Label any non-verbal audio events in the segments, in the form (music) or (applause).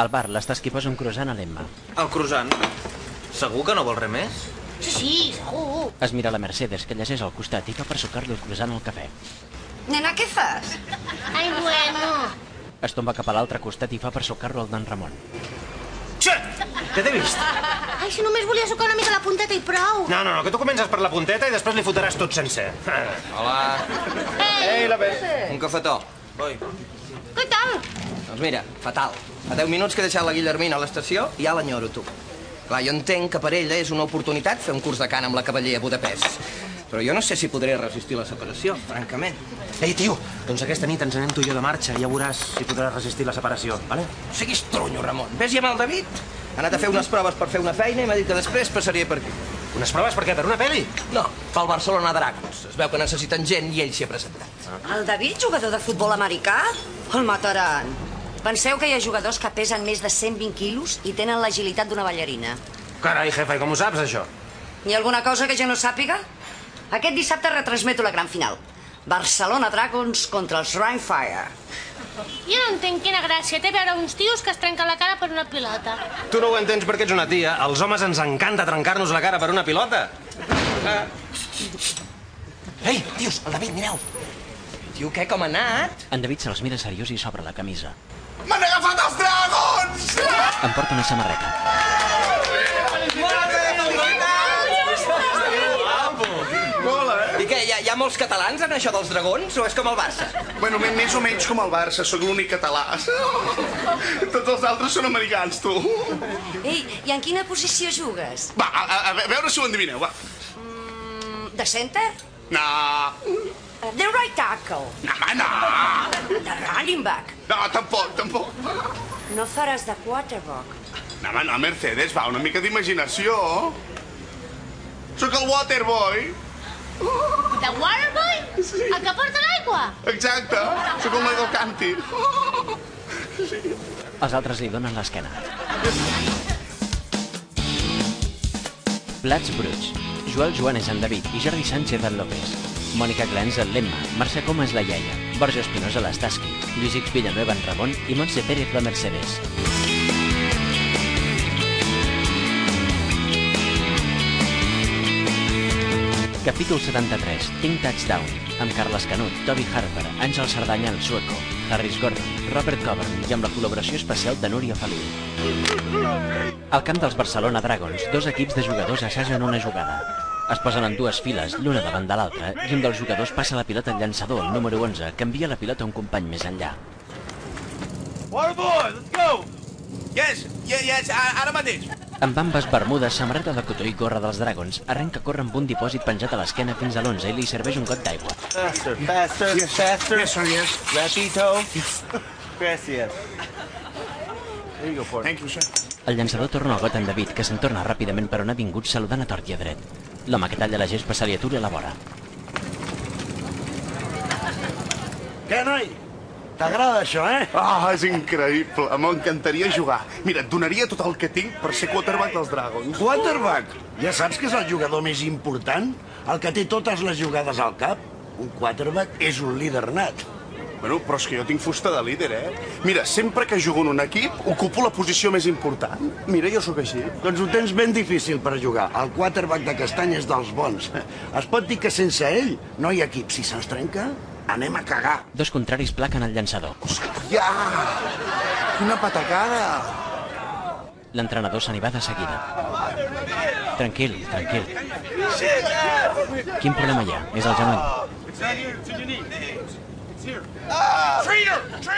Al bar, l'Estasqui posa un croissant a l'Emma. El croissant. Segur que no vol res més? Sí, sí, segur. Es mira la Mercedes, que llegeix al costat i fa per sucar-li el croissant al cafè. Nena, què fas? Ai, bueno. Es tomba cap a l'altre costat i fa per sucar-lo al d'en Ramon. Xe! Que t'he vist? Ai, si només volia sucar una mica la punteta i prou. No, no, no, que tu comences per la punteta i després li fotràs tot sencer. Hola, Ei, la Beth. un cafetó. Oi. Què tal? Doncs mira, fatal. Fa 10 minuts que he deixat la Guillermina a l'estació i ja l'enyoro, tu. Clar, jo entenc que per ella és una oportunitat fer un curs de cant amb la cavaller a Budapest. Però jo no sé si podré resistir la separació, francament. Ei, tio, doncs aquesta nit ens anem tu i jo de marxa i ja veuràs si podràs resistir la separació, vale? No siguis tronyo, Ramon. Ves-hi amb el David. Ha anat a fer unes proves per fer una feina i m'ha dit que després passaria per aquí. Unes proves per què? Per una pel·li? No, pel Barcelona Dragons. Es veu que necessiten gent i ell s'hi ha presentat. El David, jugador de futbol americà? El mataran. Penseu que hi ha jugadors que pesen més de 120 quilos i tenen l'agilitat d'una ballarina. Carai, jefa, i com ho saps, això? Hi ha alguna cosa que jo no sàpiga? Aquest dissabte retransmeto la gran final. Barcelona Dragons contra els Rhinefire. Jo no entenc quina gràcia té veure uns tios que es trenquen la cara per una pilota. Tu no ho entens perquè ets una tia. Als homes ens encanta trencar-nos la cara per una pilota. Ah. Ei, tios, el David, mireu. Tio, què, com ha anat? En David se'ls mira seriós i s'obre la camisa. M'han agafat els dragons! Em porta una samarreta. I què, hi ha, hi ha molts catalans en això dels dragons o és com el Barça? Bueno, més o menys com el Barça, sóc l'únic català. (laughs) Tots els altres són americans, tu. Ei, i en quina posició jugues? Va, a, a, a veure si ho endivineu, va. Mm, De center? No, The right tackle. no, home, no. De running back. No, tampoc, tampoc. No faràs de quarterback. No, home, no, Mercedes, va, una mica d'imaginació. Sóc el Waterboy. De Waterboy? Sí. El que porta l'aigua? Exacte, sóc el Michael Canti. Els altres li donen l'esquena. Plats bruts. Joel Joan és en David i Jordi Sánchez en López. Mònica Glens en Lemma, Mercè Coma és la iaia, Borja Espinosa l'Estaski, Lluís X Villanueva en Ramon i Montse Pérez la Mercedes. Capítol 73. Think Touchdown, amb Carles Canut, Toby Harper, Àngel Cerdanya el Sueco, Harris Gordon, Robert Coburn i amb la col·laboració especial de Núria Feliu. Al camp dels Barcelona Dragons, dos equips de jugadors assagen una jugada. Es posen en dues files, l'una davant de l'altra, i un dels jugadors passa la pilota al llançador, el número 11, que envia la pilota a un company més enllà. Waterboy, let's go! Yes, yeah, yes, ara mateix. Amb bambes, bermudes, samarreta de cotó i gorra dels Dragons, arrenca a córrer amb un dipòsit penjat a l'esquena fins a l'11 i li serveix un got d'aigua. Faster, faster, Yes, faster. yes, sir, yes. Rapito. Gracias. There you go, Porter. Thank you, sir. El llançador torna el got en David, que se'n torna ràpidament per on ha vingut saludant a tort i a dret. L'home que talla la gespa se li atura a la vora. Què, noi? T'agrada això, eh? Ah, és increïble. M'encantaria jugar. Mira, et donaria tot el que tinc per ser quarterback dels Dragons. Quarterback. Ja saps que és el jugador més important? El que té totes les jugades al cap? Un quarterback és un líder nat. Bueno, però és que jo tinc fusta de líder, eh? Mira, sempre que jugo en un equip, ocupo la posició més important. Mira, jo sóc així. Doncs ho tens ben difícil per jugar. El quarterback de castany és dels bons. Es pot dir que sense ell no hi ha equip. Si se'ns trenca, anem a cagar. Dos contraris plaquen el llançador. Ja! Quina patacada! L'entrenador se n'hi va de seguida. Tranquil, tranquil. Quin problema hi ha? És el genoll.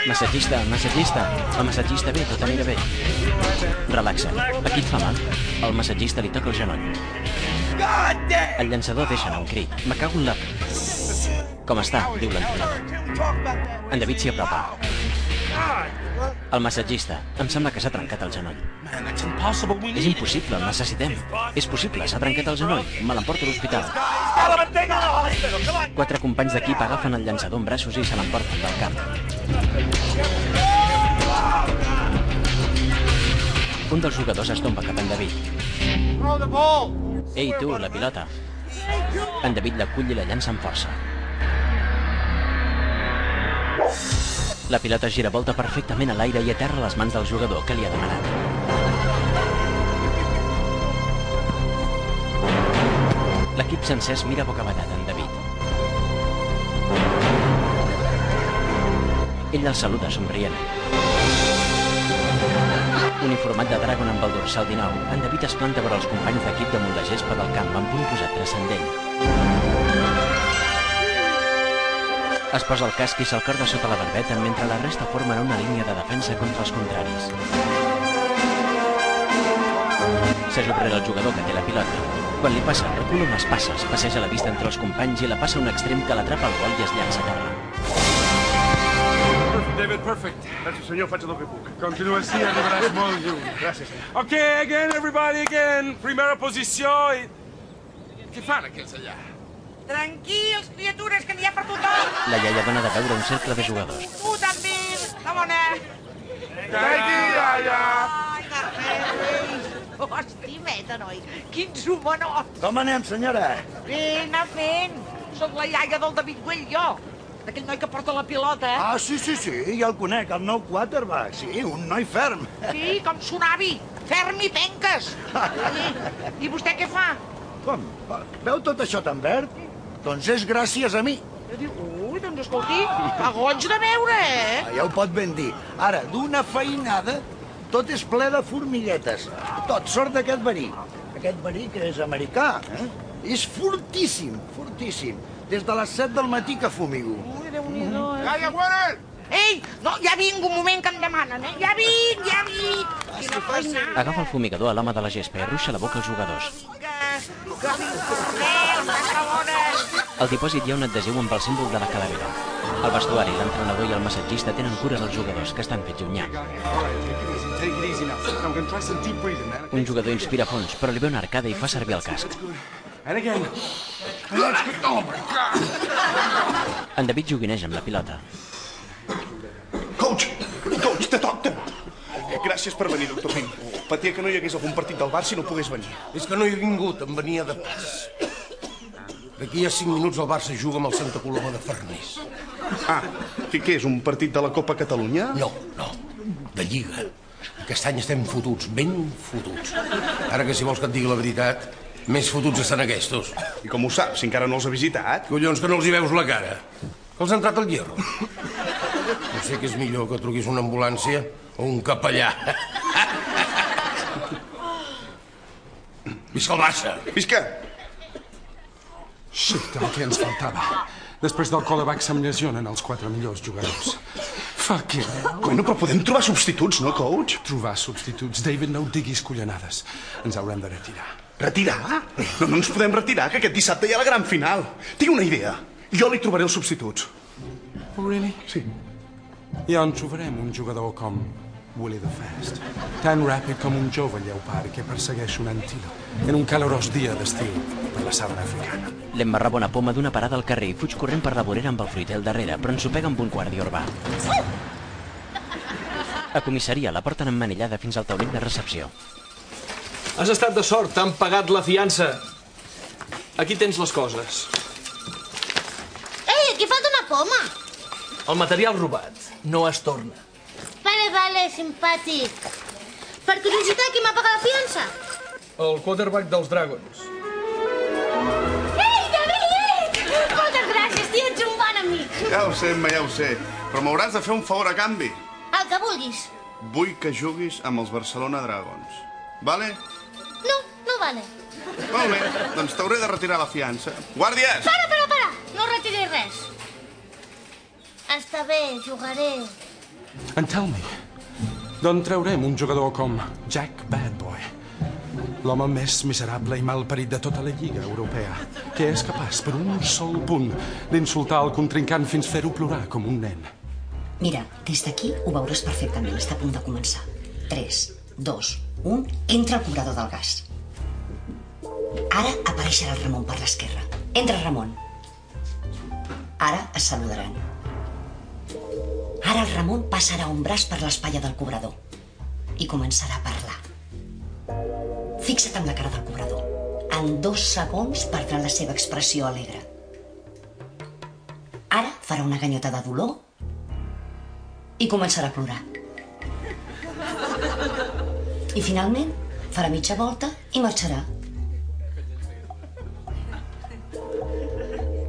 Massatgista, massatgista. El massatgista bé, tot anirà bé. Relaxa. Aquí et fa mal? El massatgista li toca el genoll. El llançador deixa anar un crit. Me cago en la... Com està? Diu l'entrenador. En David s'hi apropa. El massatgista. Em sembla que s'ha trencat el genoll. És impossible, el necessitem. És possible, s'ha trencat el genoll. Me l'emporto a l'hospital. Quatre companys d'equip agafen el llançador en braços i se l'emporten del camp. Un dels jugadors es tomba cap en David. Ei, tu, la pilota. En David l'acull i la llança amb força. La pilota gira volta perfectament a l'aire i aterra les mans del jugador que li ha demanat. L'equip sencer es mira bocabadat en David. Ell el saluda somrient. Uniformat de Dragon amb el dorsal 19, en David es planta vora els companys d'equip damunt la gespa del camp amb un posat transcendent. Es posa el casc i se'l corda sota la barbeta mentre la resta formen una línia de defensa contra els contraris. S'ajup rere el jugador que té la pilota. Quan li passa, recula unes passes, passeja la vista entre els companys i la passa a un extrem que l'atrapa al gol i es llança a terra. David, perfect. Gràcies, senyor, faig el que puc. Continua així, arribaràs molt lluny. Gràcies, senyor. Ok, again, everybody, again. Primera posició i... Què fan aquells allà? Tranquils, criatures, que n'hi ha per tothom. La iaia dona de veure un cercle de jugadors. Tu també, la bona. Caigui, iaia! Oh, estimeta, noi. Quins homenors. Com anem, senyora? Bé, anar fent. Soc la iaia del David Güell, jo. D'aquell noi que porta la pilota, eh? Ah, sí, sí, sí, ja el conec, el nou quarterback. Sí, un noi ferm. Sí, com son avi. Ferm i penques. (laughs) I, I vostè què fa? Com? Veu tot això tan verd? Doncs és gràcies a mi. Jo dic, ui, doncs escolti, a goig de veure, eh? Ah, ja ho pot ben dir. Ara, d'una feinada, tot és ple de formiguetes. Tot sort d'aquest verí. Aquest verí que és americà, eh? És fortíssim, fortíssim. Des de les 7 del matí que fumigo. Ui, Déu-n'hi-do, eh? Iaia, Warren! Ei, no, ja vinc, un moment que em demanen, eh? Ja vinc, ja vinc. Quina feina. Agafa el fumigador a l'home de la gespa i arruixa la boca als jugadors. Que, que vinc la bona. Al dipòsit hi ha un adhesiu amb el símbol de la calavera. El vestuari, l'entrenador i el massatgista tenen cura dels jugadors, que estan fets llunyà. Un jugador inspira fons, però li ve una arcada i fa servir el casc. En David joguineja amb la pilota. Coach! Coach, te toc, te... Gràcies per venir, doctor Pim. Patia que no hi hagués algun partit del Barça si no pogués venir. És que no hi he vingut, em venia de pas. D'aquí a 5 minuts el Barça juga amb el Santa Coloma de Farners. Ah, què, què és, un partit de la Copa Catalunya? No, no, de Lliga. Aquest any estem fotuts, ben fotuts. Ara que si vols que et digui la veritat, més fotuts estan aquestos. I com ho saps, si encara no els ha visitat? Collons, que no els hi veus la cara. Que els ha entrat al hierro. No sé què és millor, que truquis una ambulància o un capellà. Visca el Barça! Visca! Shit, el que ens faltava. Després del callback se'm lesionen els quatre millors jugadors. Fuck it. Bueno, però podem trobar substituts, no, coach? Trobar substituts. David, no ho diguis collonades. Ens haurem de retirar. Retirar? No, no ens podem retirar, que aquest dissabte hi ha la gran final. Tinc una idea. Jo li trobaré els substituts. Oh, really? Sí. Ja en trobarem un jugador com Willy the Fast. Tan ràpid com un jove lleopard que persegueix un antílop en un calorós dia d'estiu per la sabana africana. L'embarraba una poma d'una parada al carrer i fuig corrent per la vorera amb el fruiter al darrere, però ensopega amb un guàrdia urbà. A comissaria la porten emmanillada fins al taulell de recepció. Has estat de sort, t'han pagat la fiança. Aquí tens les coses. Ei, aquí falta una poma. El material robat no es torna. Vale, vale, simpàtic. Per curiositat, qui m'ha pagat la fiança? El quarterback dels Dragons. Ei, David! Moltes gràcies, tio, ets un bon amic. Ja ho sé, Emma, ja ho sé. Però m'hauràs de fer un favor a canvi. El que vulguis. Vull que juguis amb els Barcelona Dragons. Vale? No, no vale. Molt bé, doncs t'hauré de retirar la fiança. Guàrdies! Para, para, para! No retiris res. Està bé, jugaré. And tell me, d'on traurem un jugador com Jack Badboy? L'home més miserable i malparit de tota la Lliga Europea, que és capaç, per un sol punt, d'insultar el contrincant fins fer-ho plorar com un nen. Mira, des d'aquí ho veuràs perfectament. Està a punt de començar. 3, 2, 1... Entra al cobrador del gas. Ara apareixerà el Ramon per l'esquerra. Entra, Ramon. Ara es saludaran. Ara el Ramon passarà un braç per l'espatlla del cobrador i començarà a parlar. Fixa't en la cara del cobrador. En dos segons perdrà la seva expressió alegre. Ara farà una ganyota de dolor i començarà a plorar. I finalment farà mitja volta i marxarà.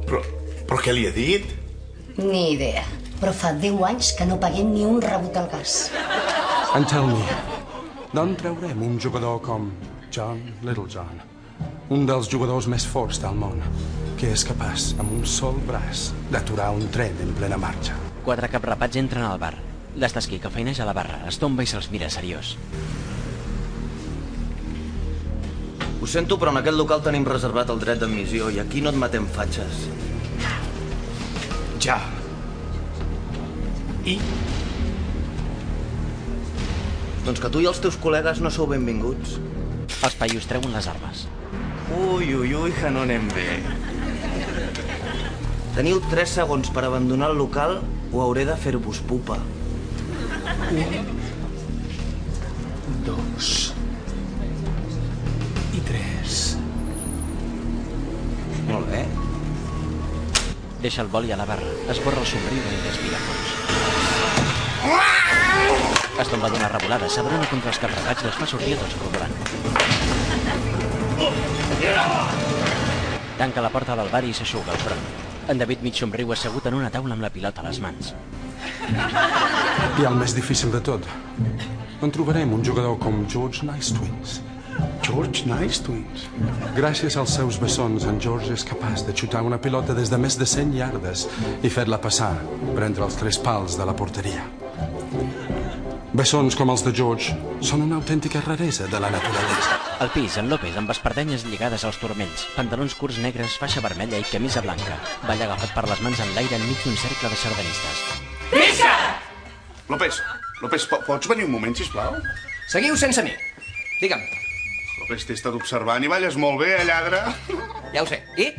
Però, però què li ha dit? Ni idea. Però fa 10 anys que no paguem ni un rebut al gas. Me, d'on traurem un jugador com John Littlejohn? Un dels jugadors més forts del món, que és capaç, amb un sol braç, d'aturar un tren en plena marxa. Quatre caprapats entren al bar. L'Estasquí, que feineja a la barra, es tomba i se'ls mira seriós. Ho sento, però en aquest local tenim reservat el dret d'admissió i aquí no et matem fatxes. Ja. I? Doncs que tu i els teus col·legues no sou benvinguts. Els paios treuen les armes. Ui, ui, ui, que no anem bé. Teniu 3 segons per abandonar el local o hauré de fer-vos pupa. Dos. I tres. Molt bé. Deixa el boli a la barra, esborra el somriure i respira fons. Es tomba d'una revolada, s'abrona contra els caprapats i els fa sortir a tots rodolant. Tanca la porta del bar i s'aixuga el front. En David mig somriu assegut en una taula amb la pilota a les mans. I el més difícil de tot, on trobarem un jugador com George Nice Twins? George Nice Twins? Gràcies als seus bessons, en George és capaç de xutar una pilota des de més de 100 yardes i fer-la passar per entre els tres pals de la porteria. Bessons com els de George són una autèntica raresa de la naturalesa. Al pis, en López, amb espardenyes lligades als turmells, pantalons curts negres, faixa vermella i camisa blanca. Balla agafat per les mans en l'aire enmig d'un cercle de sardanistes. López, López, po pots venir un moment, sisplau? Seguiu sense mi. Digue'm. López, t'he estat observant i balles molt bé, eh, lladre. Ja ho sé. I?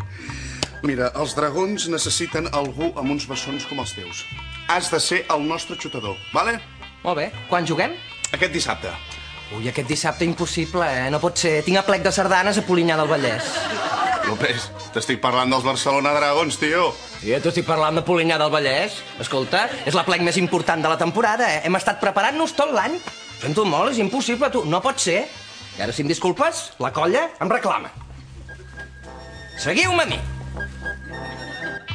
Mira, els dragons necessiten algú amb uns bessons com els teus. Has de ser el nostre xutador, vale? Molt bé. Quan juguem? Aquest dissabte. Ui, aquest dissabte impossible, eh? No pot ser. Tinc a plec de sardanes a Polinyà del Vallès. López, t'estic parlant dels Barcelona Dragons, tio. I ja t'estic parlant de Polinyà del Vallès. Escolta, és la plec més important de la temporada, eh? Hem estat preparant-nos tot l'any. Sento molt, és impossible, tu. No pot ser. I ara, si em disculpes, la colla em reclama. Seguiu-me a mi.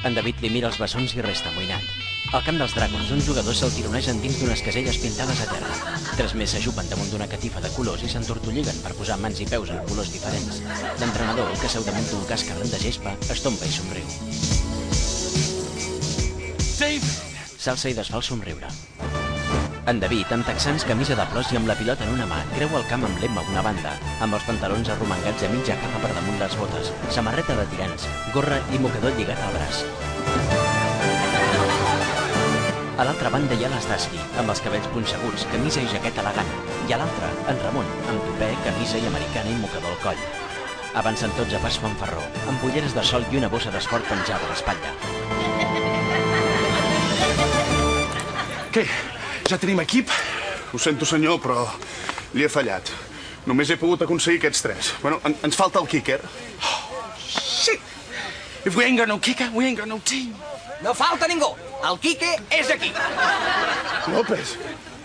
En David li mira els bessons i resta amoïnat. Al camp dels dragons, uns jugadors se'l tironegen dins d'unes caselles pintades a terra. Tres més s'ajupen damunt d'una catifa de colors i s'entortolliguen per posar mans i peus en colors diferents. L'entrenador, que seu damunt d'un casc arran de gespa, es tomba i somriu. S'alça i desfà el somriure. En David, amb texans, camisa de flors i amb la pilota en una mà, creu el camp amb l'emma a una banda, amb els pantalons arromangats a mitja capa per damunt les botes, samarreta de tirants, gorra i mocador lligat al braç. A l'altra banda hi ha l'Estasqui, amb els cabells punxeguts, camisa i jaqueta elegant, i a l'altra, en Ramon, amb topè, camisa i americana i mocador al coll. Avancen tots a pas fanfarró, amb ulleres de sol i una bossa d'esport penjada a l'espatlla. Què? Ja tenim equip? Ho sento, senyor, però li he fallat. Només he pogut aconseguir aquests tres. Bueno, en, ens falta el kicker. Shit! If we ain't got no kicker, we ain't got no team. No falta ningú. El Quique és aquí. López,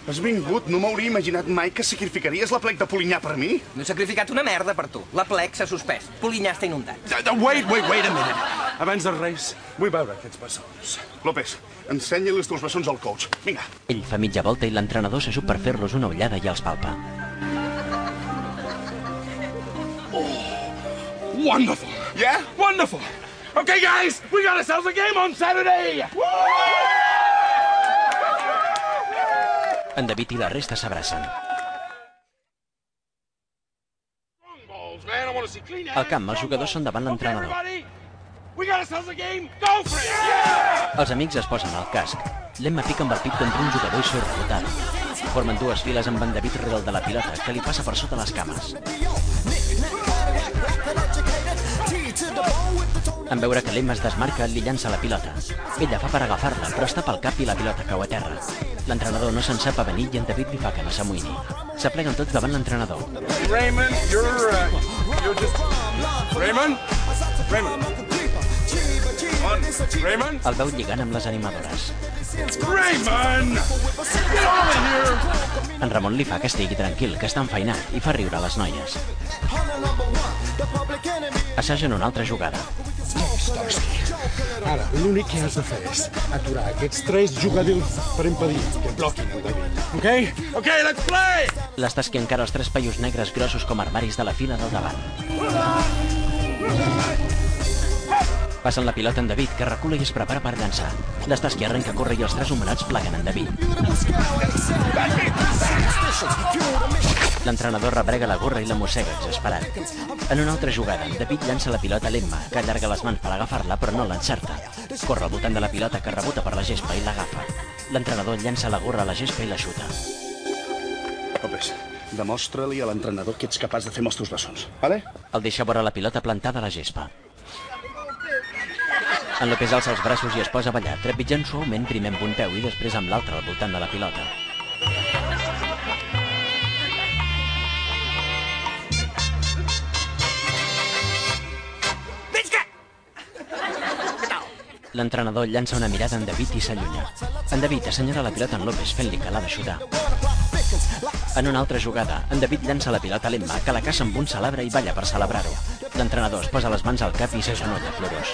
has vingut. No m'hauria imaginat mai que sacrificaries la plec de Polinyà per mi. No he sacrificat una merda per tu. La plec s'ha suspès. Polinyà està inundat. Wait, wait, wait a minute. Abans de res, vull veure aquests bessons. López, ensenya-li els teus bessons al coach. Vinga. Ell fa mitja volta i l'entrenador s'ajup per fer-los una ullada i els palpa. Wonderful. Yeah? Wonderful. Okay, guys, we got ourselves a game on Saturday. En David i la resta s'abracen. Al camp, els jugadors són davant l'entrenador. Els amics es posen al casc. L'Emma pica amb el pit contra un jugador i surt rotada. Formen dues files amb en David rere el de la pilota, que li passa per sota les cames. En veure que l'Emma es desmarca, li llança la pilota. Ella fa per agafar-la, però està pel cap i la pilota cau a terra. L'entrenador no se'n sap avenir i en David li fa que no s'amoïni. S'apleguen tots davant l'entrenador. Raymond, you're uh, you're just Raymond. Raymond. On. Raymond. El veu lligant amb les animadores. Raymond. Get out of here. En Ramon li fa que estigui tranquil, que està enfeinat, i fa riure a les noies. Assagen una altra jugada. Ara, l'únic que has de fer és aturar aquests tres jugadors per impedir que bloquin el David. Ok? Ok, let's play. L'estasqui encara els tres paios negres grossos com armaris de la fila del davant. Passen la pilota en David, que recula i es prepara per llançar. L'estasqui arrenca a córrer i els tres humanats plaguen en David. L'entrenador rebrega la gorra i la mossega, exasperat. En una altra jugada, David llança la pilota a l'Emma, que allarga les mans per agafar-la, però no l'encerta. Corre al voltant de la pilota, que rebota per la gespa i l'agafa. L'entrenador llança la gorra a la gespa i la xuta. López, demostra-li a l'entrenador que ets capaç de fer amb els teus bessons, vale? El deixa vora la pilota plantada a la gespa. En López alça els braços i es posa a ballar, trepitjant suaument primer amb un peu i després amb l'altre al voltant de la pilota. L'entrenador llança una mirada en David i s'allunya. En David assenyala la pilota en López fent-li que l'ha de xutar. En una altra jugada, en David llança la pilota a l'Emma, que la caça amb un celebre i balla per celebrar-ho. L'entrenador es posa les mans al cap i s'agenolla plorós.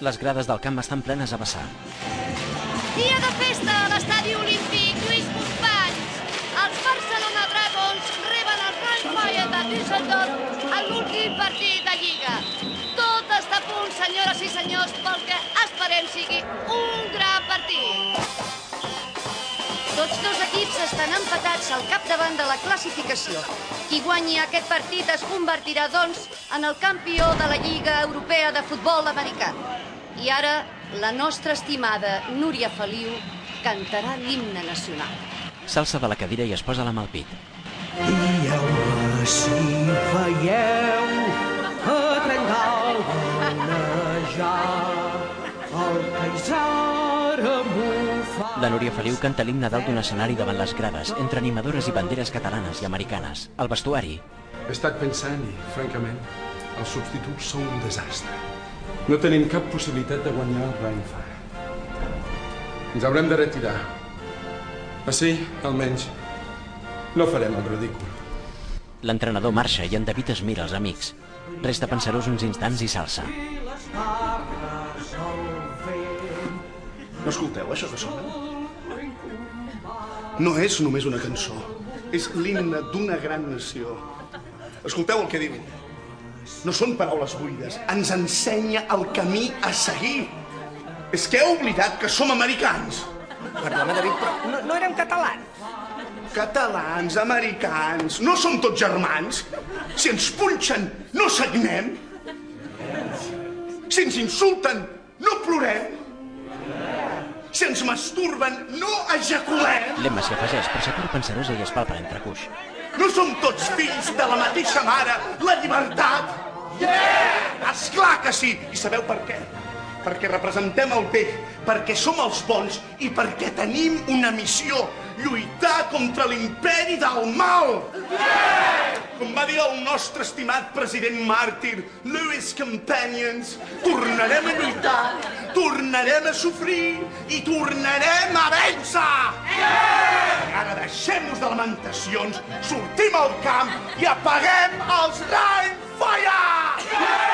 Les grades del camp estan plenes a vessar. Dia de festa a l'estadi olímpic Lluís Companys. Els Barcelona Dragons reben el Rheinfire de Düsseldorf en l'últim partit de Lliga. Tot està a punt, senyores i senyors, pel que esperem sigui un gran partit. Tots dos equips estan empatats al capdavant de la classificació. Qui guanyi aquest partit es convertirà, doncs, en el campió de la Lliga Europea de Futbol Americà. I ara, la nostra estimada Núria Feliu cantarà l'himne nacional. S'alça de la cadira i es posa la mà al pit. Dieu-me si veieu a trencar el La Núria Feliu canta l'himne dalt d'un escenari davant les grades, entre animadores i banderes catalanes i americanes. Al vestuari, He estat pensant i, francament, els substituts són un desastre. No tenim cap possibilitat de guanyar el Rheinfire. Ens haurem de retirar. Així, almenys, no farem el ridícul. l'entrenador marxa i en David es mira els amics. Resta pensarós uns instants i s'alça. No escolteu això que sona? No és només una cançó. És l'himne d'una gran nació. Escolteu el que diu. No són paraules buides. Ens ensenya el camí a seguir. És que heu oblidat que som americans. Perdona, David, però no, no érem catalans. Catalans, americans, no som tots germans? Si ens punxen, no sagnem? Si ens insulten, no plorem? Si ens masturben, no ejaculem? L'Emma s'hi afegeix, però s'atura pensarosa i es palpa l'entrecuix. No som tots fills de la mateixa mare, la llibertat? Yeah! Esclar que sí! I sabeu per què? Perquè representem el bé, perquè som els bons i perquè tenim una missió, lluitar contra l'imperi del mal! Yeah! Com va dir el nostre estimat president màrtir, Lewis Companions, tornarem a lluitar, tornarem a sofrir i tornarem a vèncer! Yeah! Ara deixem-nos de lamentacions, sortim al camp i apaguem els Rheinfire! La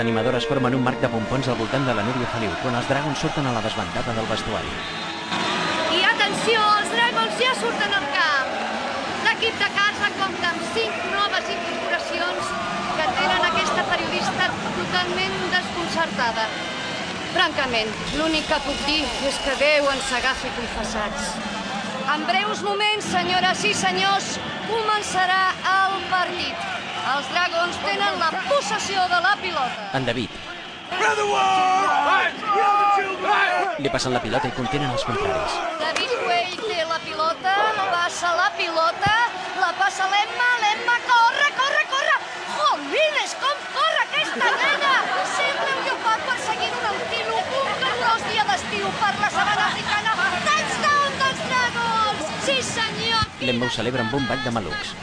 animadores formen un marc de pompons al voltant de la Núria Feliu quan els dragons surten a la desbandada del vestuari. I atenció, els Dragons ja surten al camp. L'equip de casa compta amb cinc noves incorporacions que tenen aquesta periodista totalment desconcertada. Francament, l'únic que puc dir és que Déu ens agafi confessats. En breus moments, senyores i senyors, començarà el partit. Els Dragons tenen la possessió de la pilota. En David. Li passen la pilota i contenen els contraris. David Way té la pilota, passa la pilota, la passa l'Emma, l'Emma corre, corre, corre! Jolines, com corre aquesta nena! Sembla un lleopard perseguint un antílop, un calorós dia d'estiu per la sabana africana. Touchdown dels Dragons! Sí, senyor! L'Emma ho celebra amb un ball de malucs.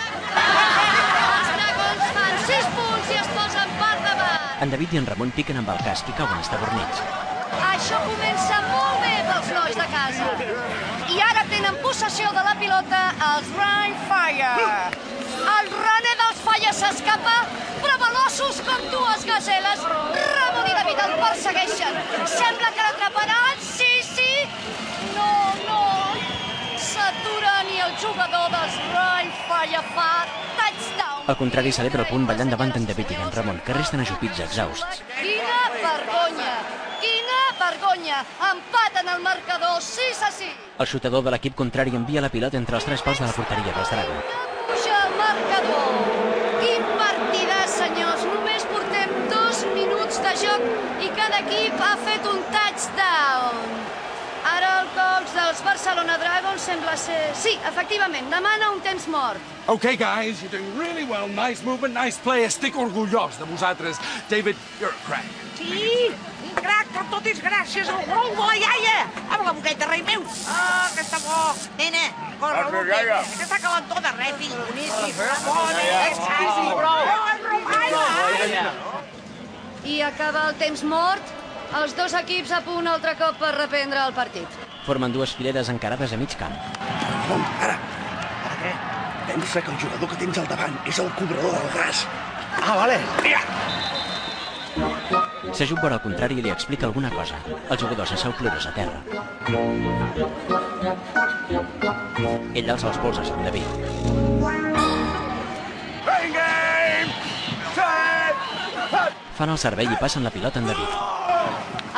En David i en Ramon piquen amb el casc i cauen estabornits. Això comença molt bé pels nois de casa. I ara tenen possessió de la pilota els Ryan Fire. El runner dels Fire s'escapa, però veloços com dues gazeles, Ramon i David el persegueixen. Sembla que l'atraparan, sí, sí. No, no. S'atura ni el jugador dels Ryan Fire fa touchdown. Al contrari, celebra el punt ballant davant d'en David i d'en Ramon, que resten ajupits exhausts. Quina vergonya! Quina vergonya! Empaten el marcador 6 a 6. El xutador de l'equip contrari envia la pilota entre els tres pals de la porteria dels Dragons. Puja el marcador. Quin partidà, senyors. Només portem dos minuts de joc i cada equip ha fet un touchdown. Dels Barcelona Dragons sembla ser... Sí, efectivament, demana un temps mort. Okay, guys, you're doing really well. Nice movement, nice play. Estic orgullós de vosaltres. David, you're a crack. Sí, un crac, però tot és gràcies al gol de la iaia. Amb la boqueta, rei meu. Ah, que està bo. Nena, corre, Gràcies, Luque. iaia. Que està calentó de res, fill. Boníssim, Ramon, exquisi, prou. I acaba el temps mort. Els dos equips a punt altre cop per reprendre el partit. Formen dues fileres encarades a mig camp. Ramon, ara. Ara què? Pensa que el jugador que tens al davant és el cobrador del gas. Ah, vale. Mira, S'ajup vora al contrari i li explica alguna cosa. El jugador s'asseu plorós a terra. Ell alça els polses amb David. Fan el servei i passen la pilota en David.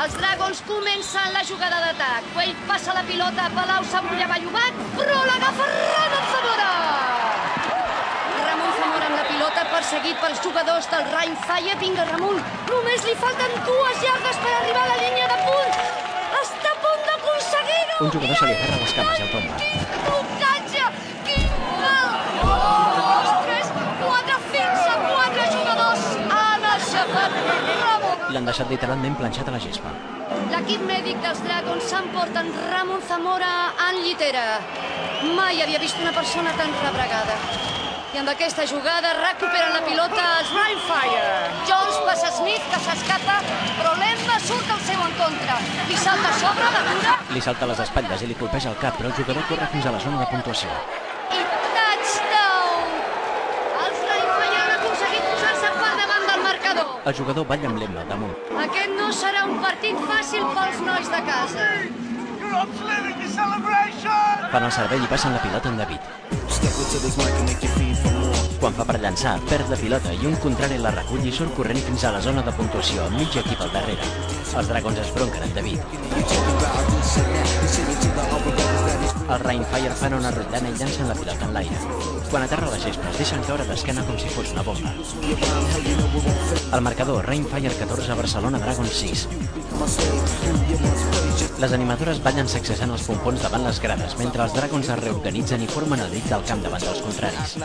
Els Dragons comencen la jugada d'atac. Wade passa la pilota Palau Samulla Ballobat, però l'agafa Ramon Zamora. Ramon Zamora amb la pilota perseguit pels jugadors del Rhein Fire. Vinga, Ramon, només li falten dues llardes per arribar a la línia de punt. Està a punt d'aconseguir-ho. Un jugador se li agarra les cames i el tomba. L'han deixat literalment planxat a la gespa. L'equip mèdic dels Dragons s'emporten Ramon Zamora en llitera. Mai havia vist una persona tan rebregada. I amb aquesta jugada recuperen la pilota els Rhinefire. Jones passa Smith, que s'escapa, però l'Emma surt al seu encontre. Li salta a sobre la dura Li salta a les espatlles i li colpeja el cap, però el jugador corre fins a la zona de puntuació. i touchdown! Els Rhinefire han aconseguit posar-se per davant del marcador. El jugador balla amb l'Emma al damunt. Aquest no serà un partit fàcil pels nois de casa. Fan el servei i passen la pilota en David. Quan fa per llançar, perd la pilota i un contrari la recull i surt corrent fins a la zona de puntuació amb mig equip al darrere. Els dragons es bronquen en David. Els Rainfire fan una rotllana i llancen la pilota en l'aire. Quan aterra a la gespa, es deixen caure d'esquena com si fos una bomba. El marcador, Rainfire 14, Barcelona Dragons 6. Les animadores ballen sacsejant els pompons davant les grades, mentre els dragons es reorganitzen i formen el dit del camp davant dels contraris.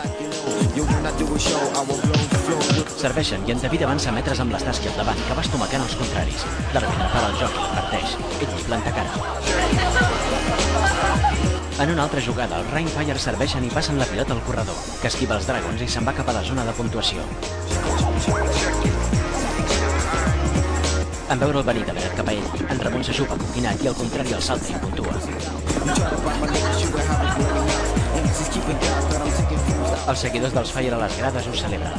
Serveixen i David avança metres amb l'Estasqui al davant, que va estomacant els contraris. L'àrbitre para el joc i l'adverteix. Ell planta cara. En una altra jugada, els Rainfire serveixen i passen la pilota al corredor, que esquiva els dragons i se'n va cap a la zona de puntuació. En veure el venir de verd cap a ell, en Ramon s'aixupa confinat i al contrari el salta i puntua. Els seguidors dels Fire a les grades ho celebren.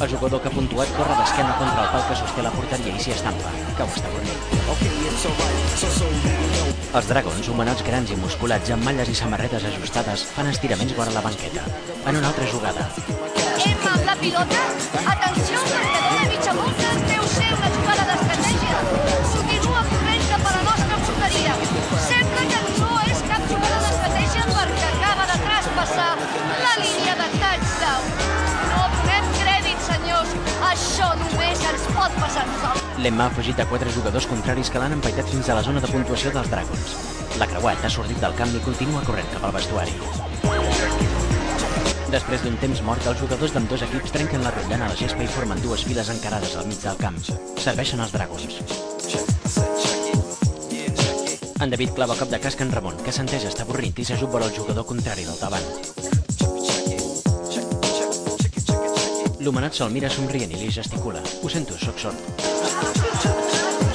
El jugador que ha puntuat corre d'esquena contra el pal que sosté la porteria i s'hi estampa. Cau estabornit. Els dragons, humanots grans i musculats amb malles i samarretes ajustades, fan estiraments vora la banqueta. En una altra jugada, Emma la pilota. Atenció, marcador de mitja volta L'Emma ha afegit a quatre jugadors contraris que l'han empaitat fins a la zona de puntuació dels Dragons. La creuat ha sortit del camp i continua corrent cap al vestuari. Després d'un temps mort, els jugadors d'ambdós equips trenquen la rotllana a la gespa i formen dues files encarades al mig del camp. Serveixen els Dragons. En David clava cop de casc en Ramon, que s'entesa està avorrit i s'ajup vora el jugador contrari del davant. L'homenat se'l mira somrient i li gesticula. Ho sento, sóc sord.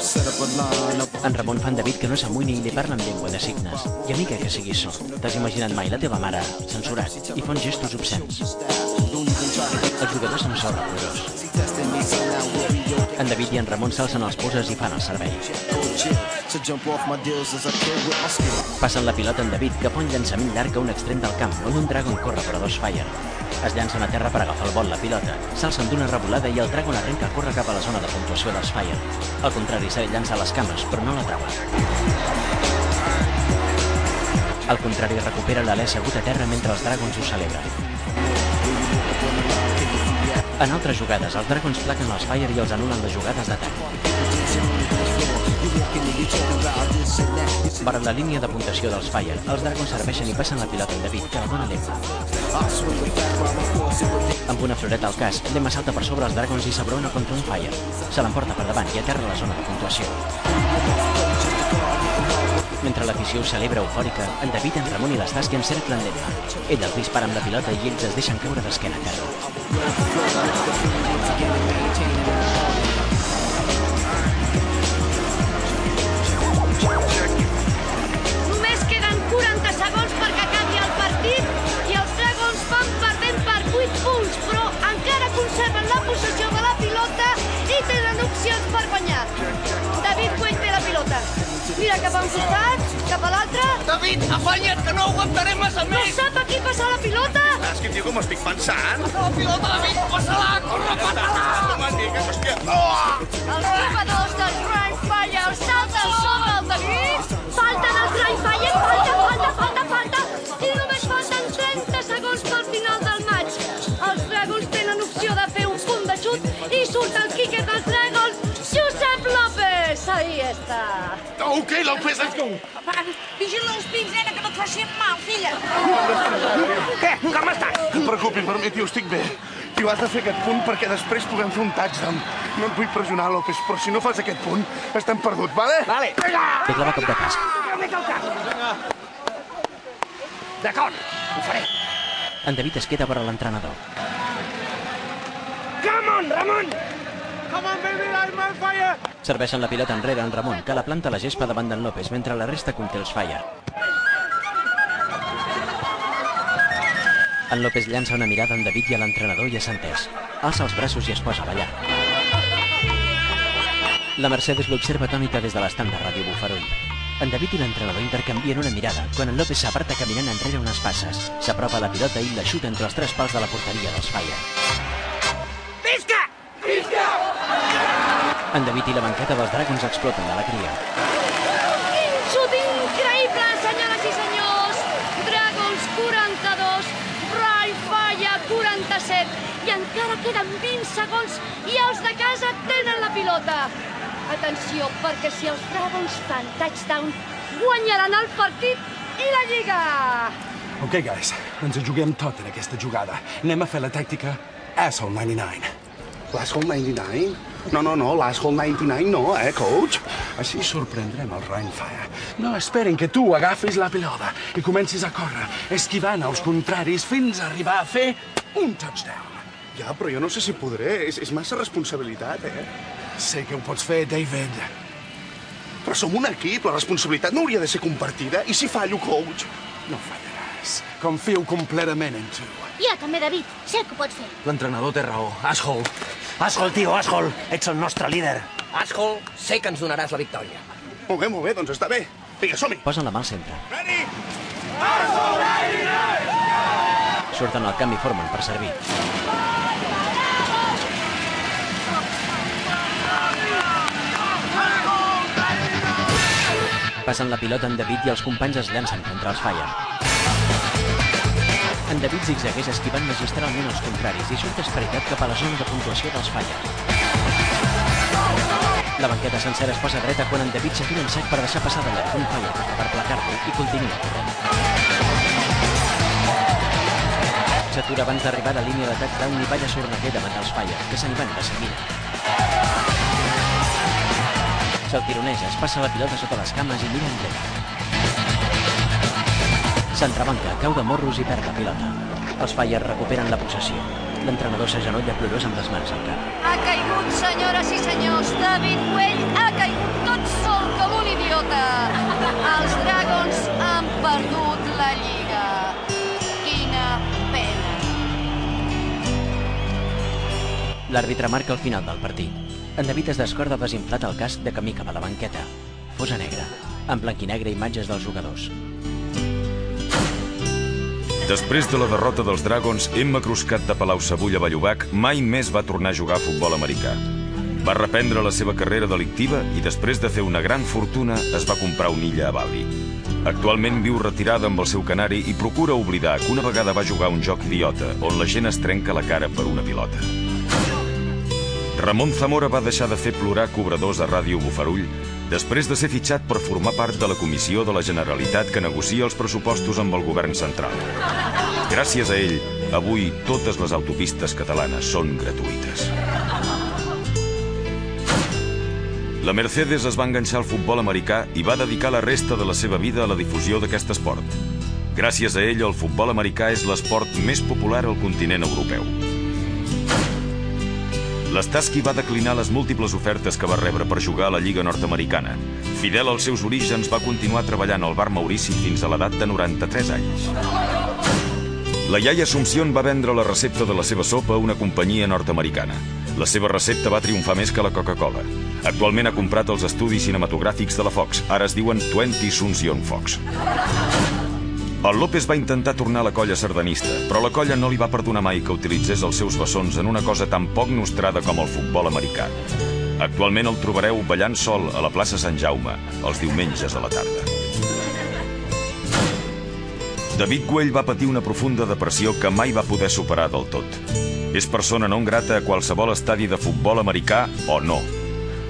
En Ramon fa en David que no s'amoïni i li parla en llengua de signes. I amiga que siguis sord. T'has imaginat mai la teva mare censurat i uns gestos obscens. El jugador se'n sort rigorós. En David i en Ramon s'alcen els poses i fan el servei. Passen la pilota en David, que fa un llançament llarg a un extrem del camp, on un Dragon corre per a dos Fire. Es llancen a terra per agafar el vol la pilota, s'alcen d'una revolada i el Dragon arrenca a córrer cap a la zona de puntuació dels Fire. Al contrari, li llança a les cames, però no la troba. Al contrari, recupera l'alè assegut a terra mentre els Dragons ho celebren. En altres jugades, els Dragons plaquen els Fire i els anulen les jugades d'atac. Per la línia de puntuació dels Fire, els Dragons serveixen i passen la pilota en David, que la dona l'Emma. Amb una floreta al cas, l'Emma salta per sobre els Dragons i s'abrona contra un Fire. Se l'emporta per davant i aterra la zona de puntuació. Mentre l'afició celebra eufòrica, en David, en Ramon i l'Estàs que encerclen l'Emma. Ell els dispara amb la pilota i ells es deixen caure d'esquena a terra. Per guanyar. David Cuell té la pilota. Mira cap a un costat, cap a l'altre. David, afanya't, que no aguantaré massa No sap a qui passar la pilota? Saps quin tio com estic pensant? La pilota, David, passa-la, corre, passa-la! Hòstia. Oh! Els Ok, López, let's go. Vigila els pins, nena, que no et faci mal, filla. Què? Com estàs? No et preocupis per mi, tio, estic bé. Tio, has de fer aquest punt perquè després puguem fer un touchdown. No et vull pressionar, López, però si no fas aquest punt, estem perduts, vale? Vale. Li clava cop de casc. D'acord, ho faré. En David es queda vora l'entrenador. Come on, Ramon! Serveixen la pilota enrere en Ramon, que la planta a la gespa davant d'en López, mentre la resta conté els Fire. En López llança una mirada en David i a l'entrenador i assenteix. Alça els braços i es posa a ballar. La Mercedes l'observa atònita des de l'estant de ràdio bufarull. En David i l'entrenador intercanvien una mirada quan en López s'aparta caminant enrere unes passes. S'apropa a la pilota i la xuta entre els tres pals de la porteria dels Fire. En David i la banqueta dels Dragons exploten d'alegria. Quin xut increïble, senyores i senyors! Dragons 42, Ryan Fire 47 i encara queden 20 segons i els de casa tenen la pilota. Atenció, perquè si els Dragons fan touchdown, guanyaran el partit i la Lliga! Ok, guys, ens hi juguem tot en aquesta jugada. Anem a fer la tàctica Asshole 99. L'Asshole 99? No, no, no, l'Asshole 99 no, eh, coach? Així sorprendrem el Rainfire. No esperen que tu agafis la pilota i comencis a córrer, esquivant els contraris fins a arribar a fer un touchdown. Ja, però jo no sé si podré. És, és massa responsabilitat, eh? Sé que ho pots fer, David. Però som un equip, la responsabilitat no hauria de ser compartida. I si fallo, coach? No fallaràs. Confio completament en tu. Jo també, David. Sé que ho pots fer. L'entrenador té raó. Ashol. Ashol, tio, Ashol. Ets el nostre líder. Ashol, sé que ens donaràs la victòria. Molt bé, molt bé, doncs està bé. Vinga, som-hi. Posen la mà al centre. Ready? Surten al camp i formen per servir. Passen la pilota en David i els companys es llancen contra els Fire. En David zigzagueix esquivant magistralment els contraris i surt esperitat cap a la zona de puntuació dels Fire. La banqueta sencera es posa dreta quan en David s'atura en sec per deixar passar de llarg un Fayette per placar-lo i continua corrent. S'atura abans d'arribar a la línia de touchdown i balla sorneguer davant dels Fire, que se n'hi van de seguida. Se'l tironeja, es passa la pilota sota les cames i mira enrere. S'entrebanca, cau de morros i perd la pilota. Els Fire recuperen la possessió. L'entrenador s'agenolla plorós amb les mans al cap. Ha caigut, senyores i senyors. David Güell ha caigut tot sol com un idiota. Els Dragons han perdut la lliga. Quina pena. L'àrbitre marca el final del partit. En David es descorda desinflat el casc de camí cap a la banqueta. Fosa negra, en blanc i negre imatges dels jugadors. Després de la derrota dels Dragons, Emma Cruscat de Palau-Sabull a Vallobac mai més va tornar a jugar a futbol americà. Va reprendre la seva carrera delictiva i després de fer una gran fortuna es va comprar una illa a Bali. Actualment viu retirada amb el seu canari i procura oblidar que una vegada va jugar un joc idiota on la gent es trenca la cara per una pilota. Ramon Zamora va deixar de fer plorar cobradors a Ràdio Bufarull després de ser fitxat per formar part de la comissió de la Generalitat que negocia els pressupostos amb el govern central. Gràcies a ell, avui totes les autopistes catalanes són gratuïtes. La Mercedes es va enganxar al futbol americà i va dedicar la resta de la seva vida a la difusió d'aquest esport. Gràcies a ell, el futbol americà és l'esport més popular al continent europeu. L'Staski va declinar les múltiples ofertes que va rebre per jugar a la Lliga Nord-Americana. Fidel als seus orígens, va continuar treballant al bar Maurici fins a l'edat de 93 anys. La iaia Assumpción va vendre la recepta de la seva sopa a una companyia nord-americana. La seva recepta va triomfar més que la Coca-Cola. Actualment ha comprat els estudis cinematogràfics de la Fox. Ara es diuen 20 Sunción Fox. El López va intentar tornar a la colla sardanista, però la colla no li va perdonar mai que utilitzés els seus bessons en una cosa tan poc nostrada com el futbol americà. Actualment el trobareu ballant sol a la plaça Sant Jaume, els diumenges a la tarda. David Güell va patir una profunda depressió que mai va poder superar del tot. És persona non grata a qualsevol estadi de futbol americà o no.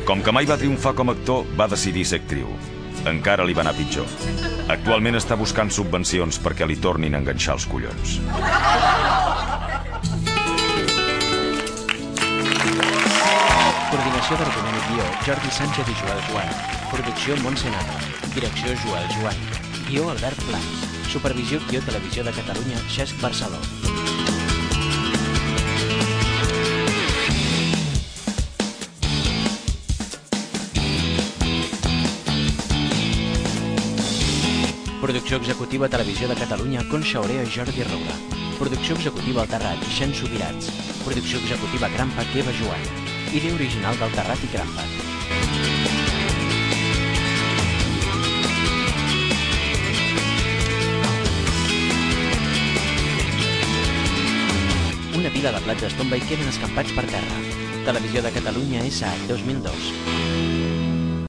Com que mai va triomfar com a actor, va decidir ser actriu. Encara li va anar pitjor. Actualment està buscant subvencions perquè li tornin a enganxar els collons. Coordinació d'argument i guió, Jordi Sánchez i Joel Joan. Producció Montsenado. Direcció Joel Joan. Guió Albert Blanc. Supervisió Guió Televisió de Catalunya, Xesc Barceló. Producció executiva Televisió de Catalunya, Conxa Orea Jordi Roura. Producció executiva El Terrat, Xen Subirats. Producció executiva Crampat, Eva Joan. Idea original del Terrat i Crampat. Una pila de plats es tomba i queden escampats per terra. Televisió de Catalunya S.A. 2002.